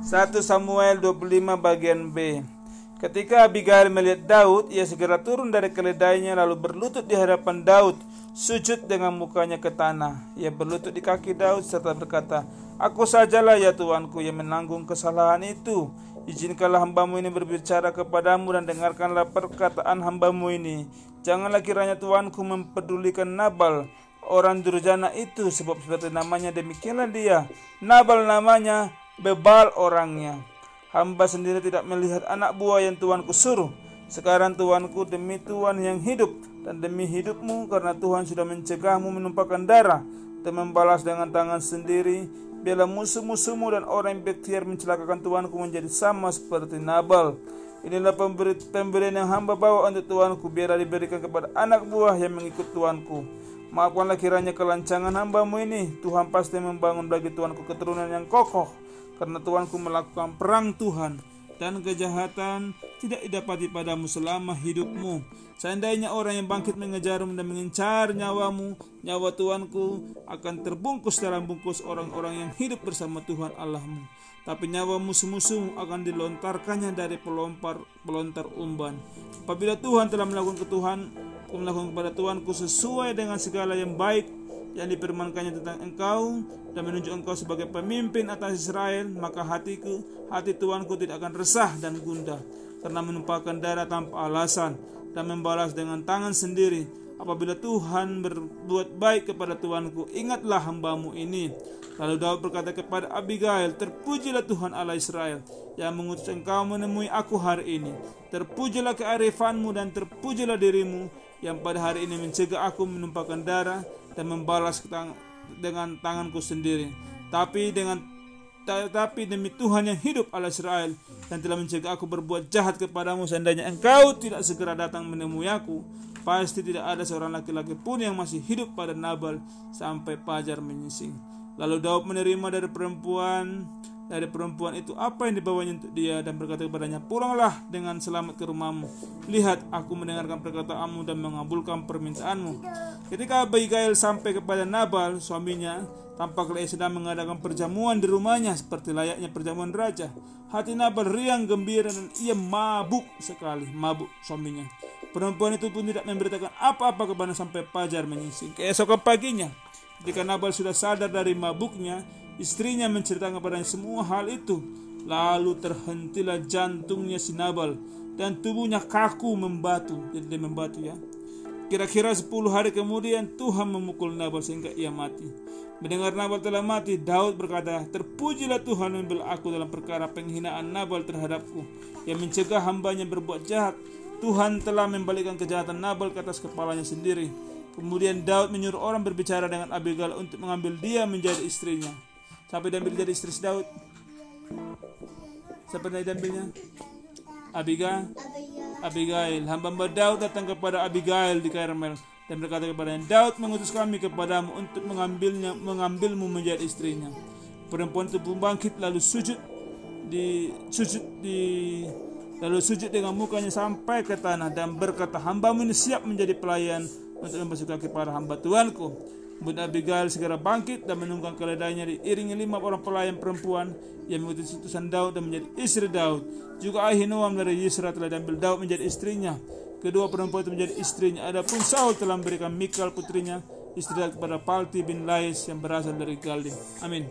1 Samuel 25 bagian B Ketika Abigail melihat Daud, ia segera turun dari keledainya lalu berlutut di hadapan Daud, sujud dengan mukanya ke tanah. Ia berlutut di kaki Daud serta berkata, Aku sajalah ya Tuanku yang menanggung kesalahan itu. Izinkanlah hambamu ini berbicara kepadamu dan dengarkanlah perkataan hambamu ini. Janganlah kiranya Tuanku mempedulikan Nabal, orang durjana itu sebab seperti namanya demikianlah dia. Nabal namanya, bebal orangnya. Hamba sendiri tidak melihat anak buah yang Tuanku suruh. Sekarang Tuanku demi Tuhan yang hidup dan demi hidupmu karena Tuhan sudah mencegahmu menumpahkan darah dan membalas dengan tangan sendiri. Biarlah musuh-musuhmu dan orang yang berikhtiar mencelakakan Tuanku menjadi sama seperti Nabal. Inilah pemberi, pemberian yang hamba bawa untuk Tuanku biarlah diberikan kepada anak buah yang mengikut Tuanku. Maafkanlah kiranya kelancangan hambamu ini. Tuhan pasti membangun bagi Tuanku keturunan yang kokoh karena Tuanku melakukan perang Tuhan dan kejahatan tidak didapati padamu selama hidupmu. Seandainya orang yang bangkit mengejarmu dan mengincar nyawamu, nyawa Tuanku akan terbungkus dalam bungkus orang-orang yang hidup bersama Tuhan Allahmu. Tapi nyawa musuh-musuhmu akan dilontarkannya dari pelompar pelontar umban. Apabila Tuhan telah melakukan ketuhan, melakukan kepada Tuanku sesuai dengan segala yang baik yang dipermankannya tentang engkau dan menunjuk engkau sebagai pemimpin atas Israel, maka hatiku, hati Tuanku tidak akan resah dan gundah karena menumpahkan darah tanpa alasan dan membalas dengan tangan sendiri. Apabila Tuhan berbuat baik kepada Tuanku, ingatlah hambamu ini. Lalu Daud berkata kepada Abigail, Terpujilah Tuhan Allah Israel yang mengutus engkau menemui aku hari ini. Terpujilah kearifanmu dan terpujilah dirimu yang pada hari ini mencegah aku menumpahkan darah dan membalas dengan tanganku sendiri. Tapi dengan tapi demi Tuhan yang hidup Allah Israel dan telah mencegah aku berbuat jahat kepadamu seandainya engkau tidak segera datang menemui aku pasti tidak ada seorang laki-laki pun yang masih hidup pada Nabal sampai pajar menyising lalu Daud menerima dari perempuan dari perempuan itu apa yang dibawanya untuk dia dan berkata kepadanya, Pulanglah dengan selamat ke rumahmu. Lihat, aku mendengarkan perkataanmu dan mengabulkan permintaanmu. Ketika Abigail sampai kepada Nabal, suaminya, tampaklah ia sedang mengadakan perjamuan di rumahnya seperti layaknya perjamuan raja. Hati Nabal riang gembira dan ia mabuk sekali, mabuk suaminya. Perempuan itu pun tidak memberitakan apa-apa kepada sampai pajar menyising. Keesokan paginya, ketika Nabal sudah sadar dari mabuknya, Istrinya menceritakan kepadanya semua hal itu. Lalu terhentilah jantungnya si Nabal dan tubuhnya kaku membatu. Jadi dia membatu ya. Kira-kira 10 hari kemudian Tuhan memukul Nabal sehingga ia mati. Mendengar Nabal telah mati, Daud berkata, Terpujilah Tuhan membela aku dalam perkara penghinaan Nabal terhadapku, yang mencegah hambanya berbuat jahat. Tuhan telah membalikkan kejahatan Nabal ke atas kepalanya sendiri. Kemudian Daud menyuruh orang berbicara dengan Abigail untuk mengambil dia menjadi istrinya. Siapa yang diambil jadi istri Daud? Siapa yang diambilnya? Abigail. Abigail. Hamba-hamba Daud datang kepada Abigail di Karmel dan berkata kepadanya, Daud mengutus kami kepadamu untuk mengambilnya, mengambilmu menjadi istrinya. Perempuan itu pun bangkit lalu sujud di sujud di lalu sujud dengan mukanya sampai ke tanah dan berkata, hambamu ini siap menjadi pelayan untuk kaki para hamba Tuanku. Bunda Abigail segera bangkit dan menunggang keledainya diiringi lima orang pelayan perempuan yang mengikuti utusan Daud dan menjadi istri Daud. Juga Ahinoam dari Yisra telah diambil Daud menjadi istrinya. Kedua perempuan itu menjadi istrinya. Adapun Saul telah memberikan Mikal putrinya istri kepada Palti bin Lais yang berasal dari Galdim. Amin.